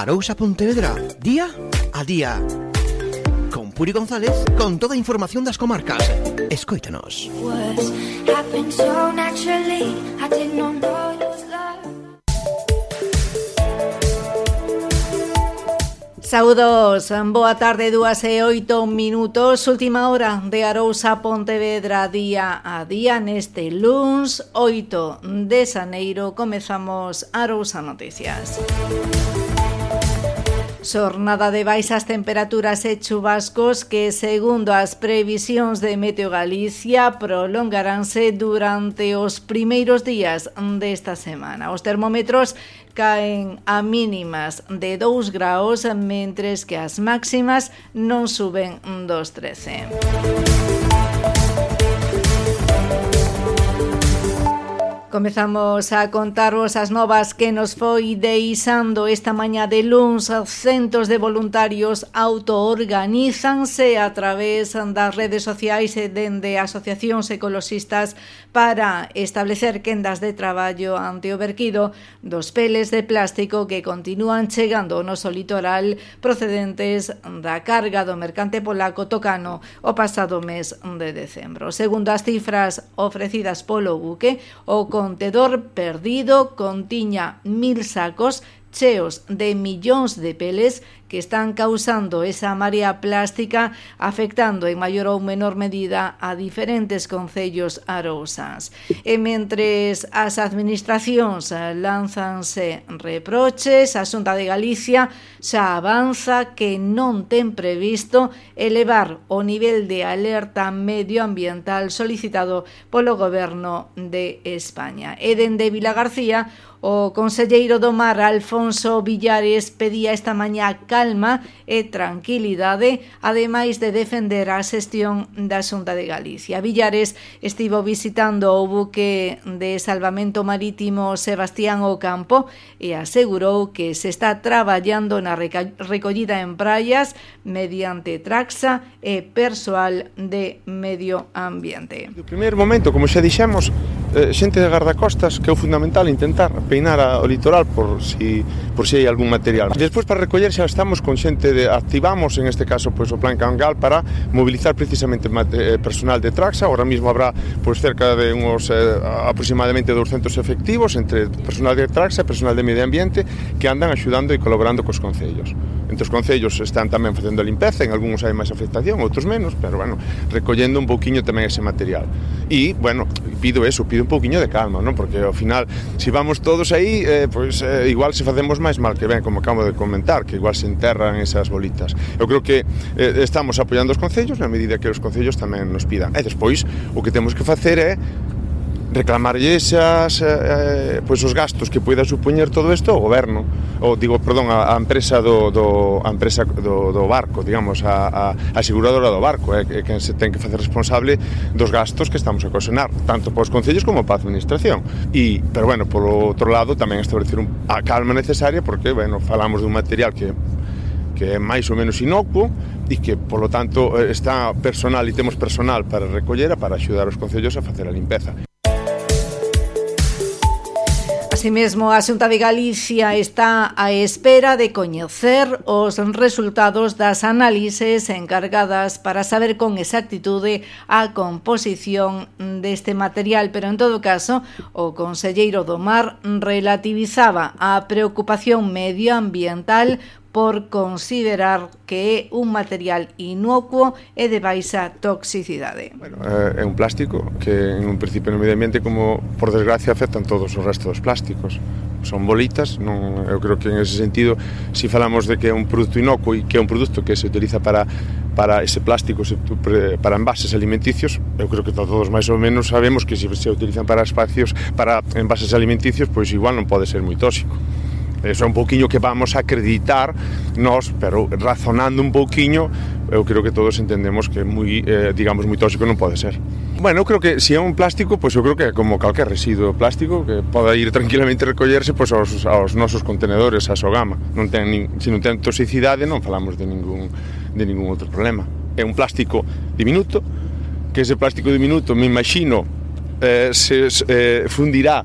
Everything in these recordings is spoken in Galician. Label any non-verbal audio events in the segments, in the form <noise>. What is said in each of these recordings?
Arousa Pontevedra, día a día. Con Puri González, con toda a información das comarcas. Escoítanos. Saúdos, boa tarde, dúas e oito minutos, última hora de Arousa Pontevedra día a día neste luns 8 de Xaneiro comezamos Arousa Noticias. Música Xornada de baixas temperaturas e chubascos que, segundo as previsións de Meteo Galicia, prolongaranse durante os primeiros días desta semana. Os termómetros caen a mínimas de 2 graus, mentres que as máximas non suben dos 13. Comezamos a contarvos as novas que nos foi deixando esta mañá de luns. Centos de voluntarios autoorganízanse a través das redes sociais e dende asociacións ecoloxistas para establecer quendas de traballo ante o verquido dos peles de plástico que continúan chegando ao noso litoral procedentes da carga do mercante polaco Tocano o pasado mes de decembro. Segundo as cifras ofrecidas polo buque, o contedor perdido contiña mil sacos cheos de millóns de peles que están causando esa marea plástica afectando en maior ou menor medida a diferentes concellos arousas. E mentres as administracións eh, lanzanse reproches, a Xunta de Galicia xa avanza que non ten previsto elevar o nivel de alerta medioambiental solicitado polo goberno de España. E dende Vila García, O conselleiro do Mar Alfonso Villares pedía esta mañá calma e tranquilidade, ademais de defender a xestión da Xunta de Galicia. Villares estivo visitando o buque de salvamento marítimo Sebastián Ocampo e asegurou que se está traballando na recollida en praias mediante Traxa e persoal de medio ambiente. No primeiro momento, como xa dixemos, Eh, xente de guardacostas que é o fundamental intentar peinar a, o litoral por si por si hai algún material. Despois para recoller xa estamos con xente de activamos en este caso pois o plan Cangal para mobilizar precisamente eh, personal de Traxa, ahora mismo habrá pois cerca de unos eh, aproximadamente 200 efectivos entre personal de Traxa e personal de medio ambiente que andan axudando e colaborando cos concellos. Entre os concellos están tamén facendo a limpeza, en algúns hai máis afectación, outros menos, pero bueno, recollendo un pouquiño tamén ese material. E, bueno, pido eso, pido un pouquiño de calma, non? Porque ao final, se si vamos todos aí, eh, pois eh, igual se facemos máis mal que ben, como acabo de comentar, que igual se enterran esas bolitas. Eu creo que eh, estamos apoiando os concellos na medida que os concellos tamén nos pidan. E despois, o que temos que facer é reclamarlle esas eh, eh, pois os gastos que poida supoñer todo isto ao goberno ou digo, perdón, a, a empresa do, do a empresa do, do barco, digamos, a, a, a aseguradora do barco, é eh, quen se ten que facer responsable dos gastos que estamos a ocasionar, tanto para os concellos como para a administración. E, pero bueno, por outro lado tamén establecer un, a calma necesaria porque, bueno, falamos dun material que que é máis ou menos inocuo e que, polo tanto, eh, está personal e temos personal para recoller para axudar os concellos a facer a limpeza. Así mesmo, a Xunta de Galicia está á espera de coñecer os resultados das análises encargadas para saber con exactitude a composición deste material, pero en todo caso, o conselleiro do Mar relativizaba a preocupación medioambiental por considerar que é un material inocuo e de baixa toxicidade. Bueno, eh, é un plástico que en un principio no medio ambiente como por desgracia afectan todos os restos dos plásticos. Son bolitas, non eu creo que en ese sentido se si falamos de que é un produto inocuo e que é un produto que se utiliza para para ese plástico para envases alimenticios, eu creo que todos máis ou menos sabemos que se se utilizan para espacios para envases alimenticios, pois igual non pode ser moi tóxico. Eso é un pouquiño que vamos a acreditar nós, pero razonando un pouquiño, eu creo que todos entendemos que moi, eh, digamos, moi tóxico non pode ser. Bueno, eu creo que se si é un plástico, pois pues, eu creo que como calquer residuo plástico que pode ir <laughs> tranquilamente recollerse pois, pues, aos, aos nosos contenedores, a Sogama. Non ten, nin, se non ten toxicidade, non falamos de ningún, de ningún outro problema. É un plástico diminuto, que ese plástico diminuto, me imagino, eh, se eh, fundirá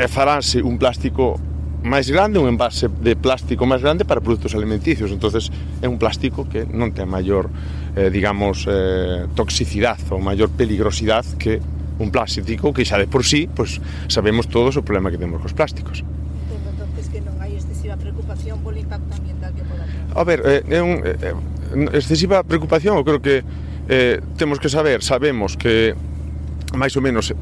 e faranse un plástico máis grande, un envase de plástico máis grande para produtos alimenticios. entonces é un plástico que non ten maior, eh, digamos, eh, toxicidade ou maior peligrosidade que un plástico que xa de por sí, pois pues, sabemos todos o problema que temos cos plásticos. Entendo, entonces que non hai excesiva preocupación polo impacto ambiental que poda ter. A ver, eh, é un, eh, eh excesiva preocupación, eu creo que eh, temos que saber, sabemos que máis ou menos eh,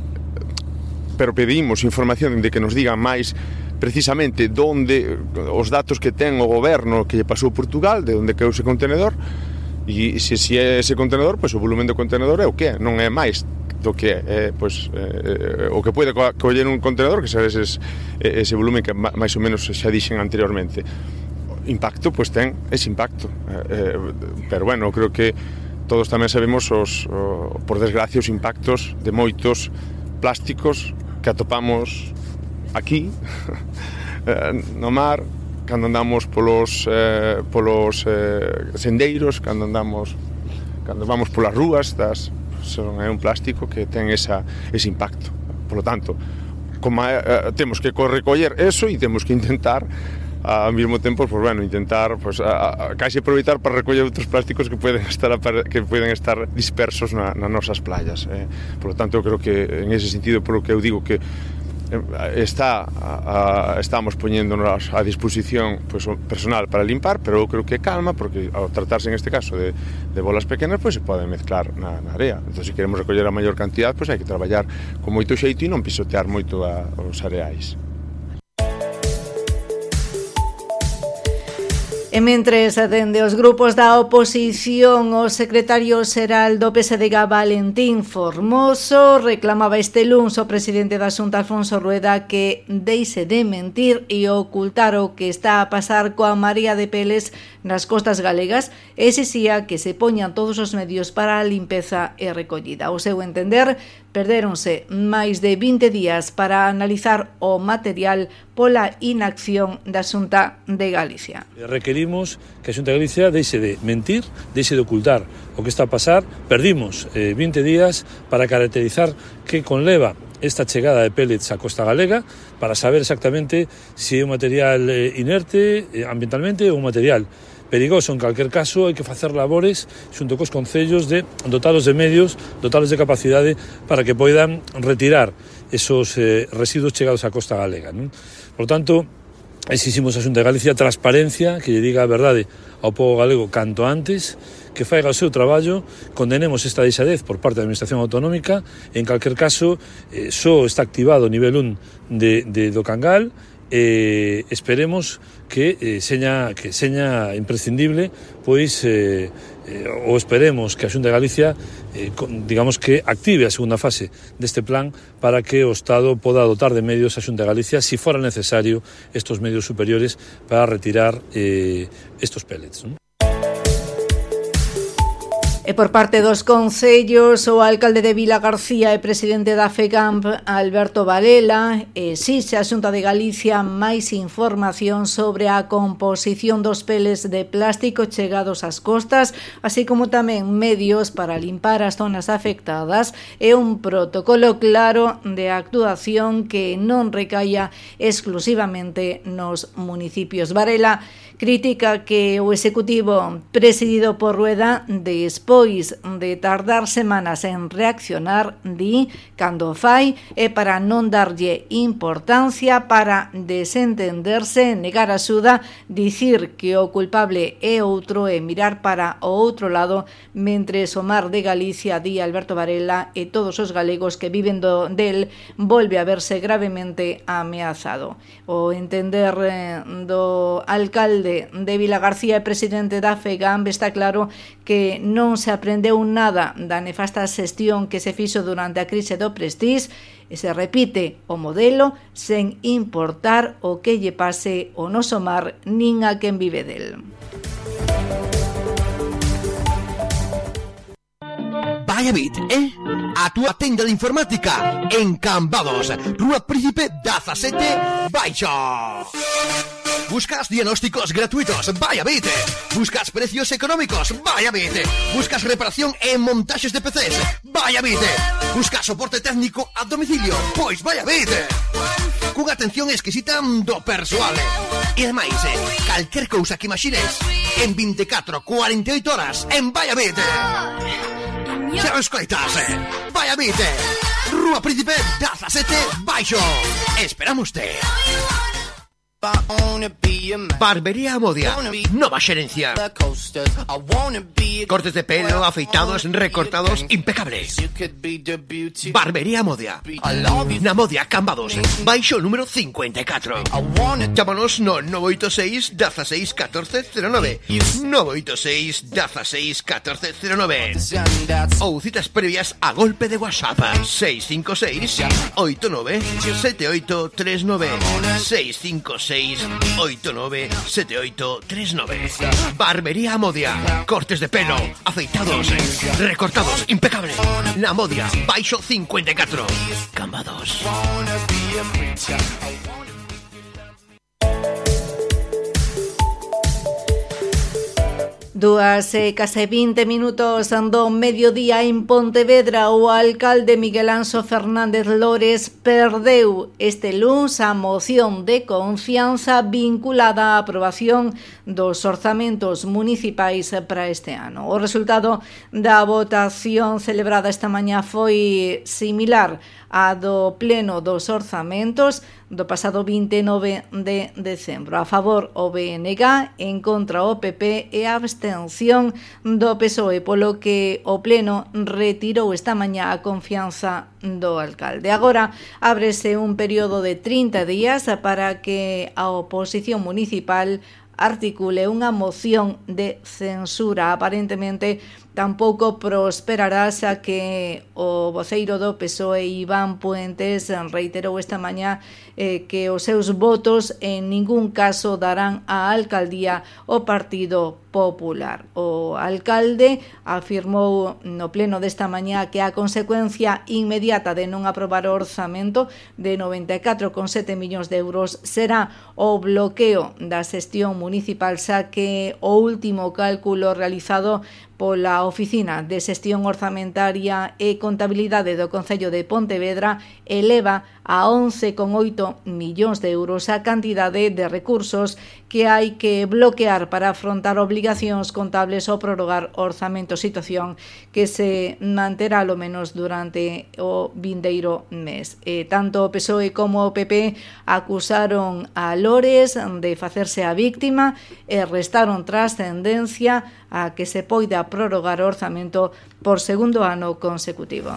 pero pedimos información de que nos digan máis precisamente donde eh, os datos que ten o goberno que lle pasou Portugal, de onde caeu ese contenedor, e se, se é ese contenedor, pois o volumen do contenedor é o que é, non é máis do que é, é pois, eh, eh o que pode coller un contenedor, que xa ese, ese volumen que máis ou menos xa dixen anteriormente. Impacto, pois ten ese impacto. Eh, eh, pero bueno, creo que todos tamén sabemos os, o, por desgracia os impactos de moitos plásticos que atopamos aquí <laughs> eh, no mar cando andamos polos eh, polos eh, sendeiros, cando andamos cando vamos polas rúas das son é un plástico que ten esa ese impacto. Por lo tanto, como eh, eh, temos que recoller eso e temos que intentar ao mesmo tempo, pues, bueno, intentar pues, a, a, casi aproveitar para recoller outros plásticos que poden estar que poden estar dispersos na, nas nosas playas eh. por lo tanto, eu creo que en ese sentido, polo que eu digo que Eh, está a, estamos poñéndonos a disposición pues, personal para limpar, pero eu creo que calma, porque ao tratarse en este caso de, de bolas pequenas, pois pues, se pode mezclar na, na área. Entón, se queremos recoller a maior cantidad, pois pues, hai que traballar con moito xeito e non pisotear moito a, os areais. E mentres dende os grupos da oposición, o secretario xeral do PSDG Valentín Formoso reclamaba este luns o presidente da Xunta Alfonso Rueda que deixe de mentir e ocultar o que está a pasar coa María de Peles nas costas galegas exixía que se poñan todos os medios para a limpeza e recollida. O seu entender, perderonse máis de 20 días para analizar o material pola inacción da Xunta de Galicia. Requerimos que a Xunta de Galicia deixe de mentir, deixe de ocultar o que está a pasar. Perdimos eh, 20 días para caracterizar que conleva esta chegada de pellets á costa galega para saber exactamente se si é un material eh, inerte eh, ambientalmente ou un material perigoso. En calquer caso, hai que facer labores xunto cos concellos de dotados de medios, dotados de capacidade para que poidan retirar esos eh, residuos chegados á costa galega. Non? Por tanto, exiximos a Xunta de Galicia transparencia, que lle diga a verdade ao povo galego canto antes, que faiga o seu traballo, condenemos esta deixadez por parte da Administración Autonómica, en calquer caso, eh, só está activado o nivel 1 de, de, do Cangal, eh, esperemos que eh, seña que seña imprescindible pois eh, eh, ou esperemos que a Xunta de Galicia eh, con, digamos que active a segunda fase deste plan para que o Estado poda dotar de medios a Xunta de Galicia se si fora necesario estos medios superiores para retirar eh, estos pellets. Non? E por parte dos concellos, o alcalde de Vila García e presidente da FECAMP, Alberto Valela, exixe a Xunta de Galicia máis información sobre a composición dos peles de plástico chegados ás costas, así como tamén medios para limpar as zonas afectadas e un protocolo claro de actuación que non recaia exclusivamente nos municipios. Varela, critica que o Executivo presidido por Rueda despois de tardar semanas en reaccionar di cando fai e para non darlle importancia para desentenderse, negar axuda, dicir que o culpable é outro e mirar para o outro lado mentre o mar de Galicia di Alberto Varela e todos os galegos que viven do, del volve a verse gravemente ameazado. O entender eh, do alcalde de Vila García e presidente da FEGAMB está claro que non se aprendeu nada da nefasta xestión que se fixo durante a crise do Prestige e se repite o modelo sen importar o que lle pase o noso mar nin a quen vive del. Vaya bit, eh? A túa tenda de informática en Cambados, Rúa Príncipe 17, Baixo. ¿Buscas diagnósticos gratuitos? Vaya vite. ¿Buscas precios económicos? Vaya vite. ¿Buscas reparación en montajes de PCs? Vaya vite. ¿Buscas soporte técnico a domicilio? Pois Vaya vite. Cunha atención exquisita do persoal. E ademais, eh, calquer cousa que imagines en 24, 48 horas en Vaya Bite. Xa o escoitas, eh, Vaya vite. Rúa Príncipe 17 Baixo. Esperamos te. Barbería Modia. Nova xerencia. Cortes de pelo, afeitados, recortados, impecables. Barbería Modia. Na Modia Cambados. Baixo número 54. Llámanos no 986 16 14 09. 986 16 14 09. Ou citas previas a golpe de WhatsApp. 656 89 7839 656 656 89 78 39 Barbería Modia. Cortes de pelo, afeitados, recortados, impecable La Modia, baixo 54 Cambados Dúas e case 20 minutos do mediodía en Pontevedra o alcalde Miguel Anso Fernández Lores perdeu este luns a moción de confianza vinculada á aprobación dos orzamentos municipais para este ano. O resultado da votación celebrada esta mañá foi similar a do pleno dos orzamentos do pasado 29 de decembro. A favor o BNG, en contra o PP e a abstención do PSOE, polo que o Pleno retirou esta mañá a confianza do alcalde. Agora ábrese un período de 30 días para que a oposición municipal articule unha moción de censura. Aparentemente tampouco prosperará xa que o voceiro do PSOE Iván Puentes reiterou esta mañá eh, que os seus votos en ningún caso darán á alcaldía o partido Popular. O alcalde afirmou no pleno desta mañá que a consecuencia inmediata de non aprobar o orzamento de 94,7 millóns de euros será o bloqueo da xestión municipal xa que o último cálculo realizado pola Oficina de Xestión Orzamentaria e Contabilidade do Concello de Pontevedra eleva a 11,8 millóns de euros a cantidade de recursos que hai que bloquear para afrontar obligacións contables ou prorrogar orzamento situación que se manterá lo menos durante o vindeiro mes. E tanto o PSOE como o PP acusaron a Lores de facerse a víctima e restaron trascendencia a que se poida prorrogar o orzamento por segundo ano consecutivo.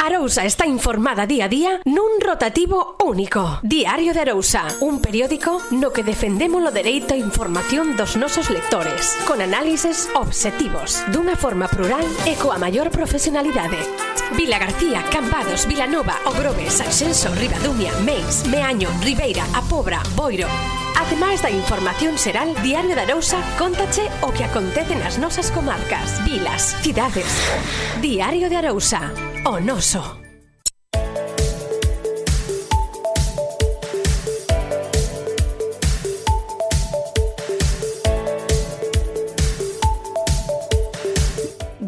Arousa está informada día a día nun rotativo único. Diario de Arousa, un periódico no que defendemos o dereito á información dos nosos lectores, con análises objetivos, dunha forma plural e coa maior profesionalidade. Vila García, Cambados, Vilanova, Ogrove, Sanxenso, Ribadumia, Meis, Meaño, Ribeira, A Pobra, Boiro, Ademais da información xeral, Diario da Arousa contache o que acontece nas nosas comarcas, vilas, cidades. Diario de Arousa, o noso.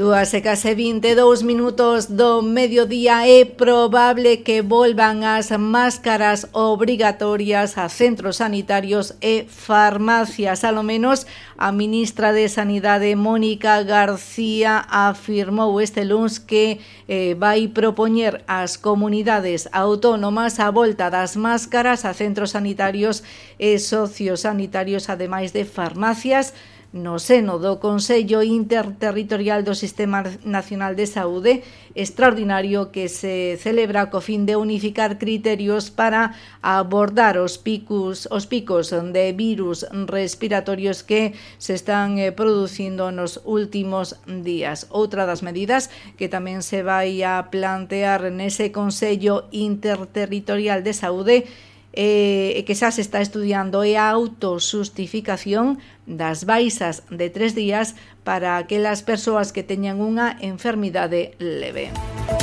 Dúas e case 22 minutos do mediodía é probable que volvan as máscaras obrigatorias a centros sanitarios e farmacias. Alo menos a ministra de Sanidade Mónica García afirmou este luns que eh, vai propoñer ás comunidades autónomas a volta das máscaras a centros sanitarios e sociosanitarios ademais de farmacias No seno do Consello Interterritorial do Sistema Nacional de Saúde extraordinario que se celebra co fin de unificar criterios para abordar os picos, os picos de virus respiratorios que se están eh, producindo nos últimos días. Outra das medidas que tamén se vai a plantear nese Consello Interterritorial de Saúde eh, que xa se está estudiando é a autosustificación das baixas de tres días para aquelas persoas que teñan unha enfermidade leve. Música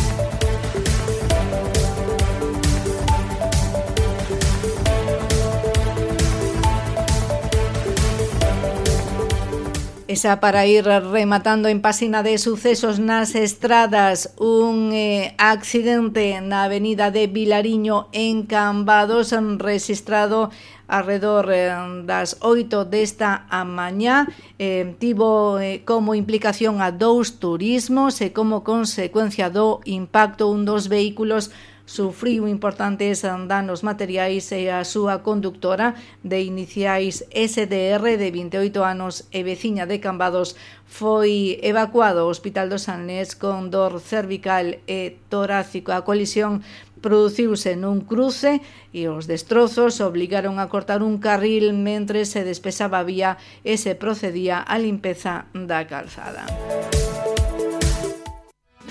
E xa para ir rematando en páxina de sucesos nas estradas un eh, accidente na avenida de Vilariño en Cambados registrado alrededor eh, das 8 desta a mañá eh, tivo eh, como implicación a dous turismos e como consecuencia do impacto un dos vehículos sufriu importantes danos materiais e a súa conductora de iniciais SDR de 28 anos e veciña de Cambados foi evacuado ao Hospital do Sanlés con dor cervical e torácico. A colisión produciuse nun cruce e os destrozos obligaron a cortar un carril mentre se despesaba a vía e se procedía á limpeza da calzada.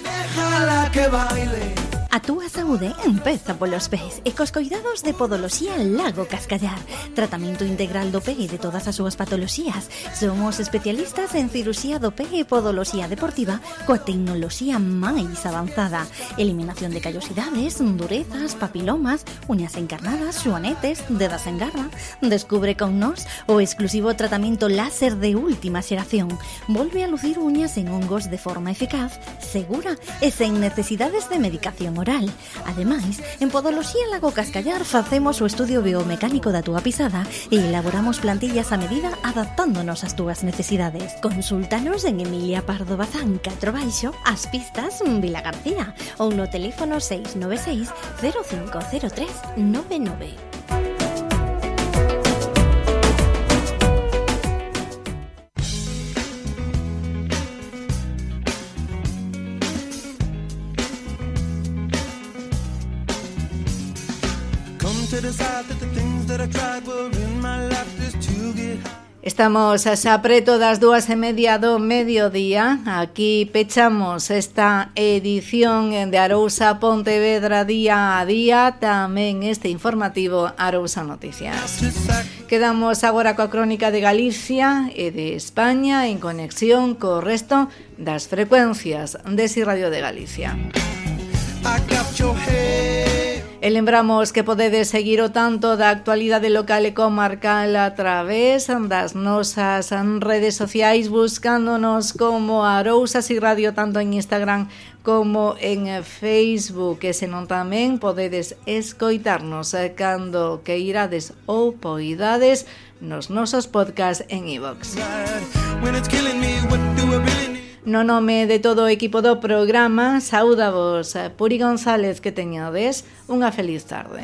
Déjala que baile A túa saúde empeza polos pés e cos coidados de Podoloxía Lago Cascallar. Tratamento integral do pé e de todas as súas Somos especialistas en cirurxía do pé e deportiva coa tecnoloxía máis avanzada. Eliminación de callosidades, durezas, papilomas, uñas encarnadas, xuanetes, dedas en garra. Descubre con nós o exclusivo tratamento láser de última xeración Volve a lucir uñas en hongos de forma eficaz, segura e sen necesidades de medicación oral. Ademais, en Podoloxía Lago Cascallar facemos o estudio biomecánico da túa pisada e elaboramos plantillas a medida adaptándonos ás túas necesidades. Consultanos en Emilia Pardo Bazán, 4 Baixo, As Pistas, Vila García ou no teléfono 696 0503 99. Estamos xa preto das dúas e media do mediodía. Aquí pechamos esta edición de Arousa Pontevedra día a día, tamén este informativo Arousa Noticias. Quedamos agora coa crónica de Galicia e de España en conexión co resto das frecuencias de Si Radio de Galicia. Acá E lembramos que podedes seguir o tanto da actualidade local e comarcal a través das nosas redes sociais buscándonos como Arousas e Radio tanto en Instagram como en Facebook e senón tamén podedes escoitarnos cando que irades ou poidades nos nosos podcast en iVox. E No nome de todo o equipo do programa, saúda vos eh, Puri González que teñades unha feliz tarde.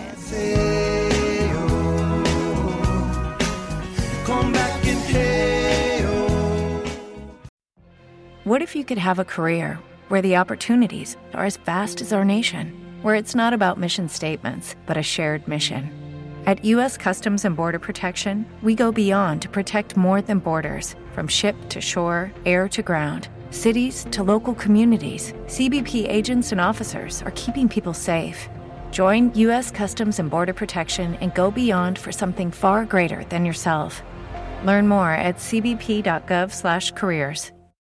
What if you could have a career where the opportunities are as vast as our nation, where it's not about mission statements, but a shared mission? At U.S. Customs and Border Protection, we go beyond to protect more than borders, from ship to shore, air to ground cities to local communities, CBP agents and officers are keeping people safe. Join U.S. Customs and Border Protection and go beyond for something far greater than yourself. Learn more at cbp.gov/careers.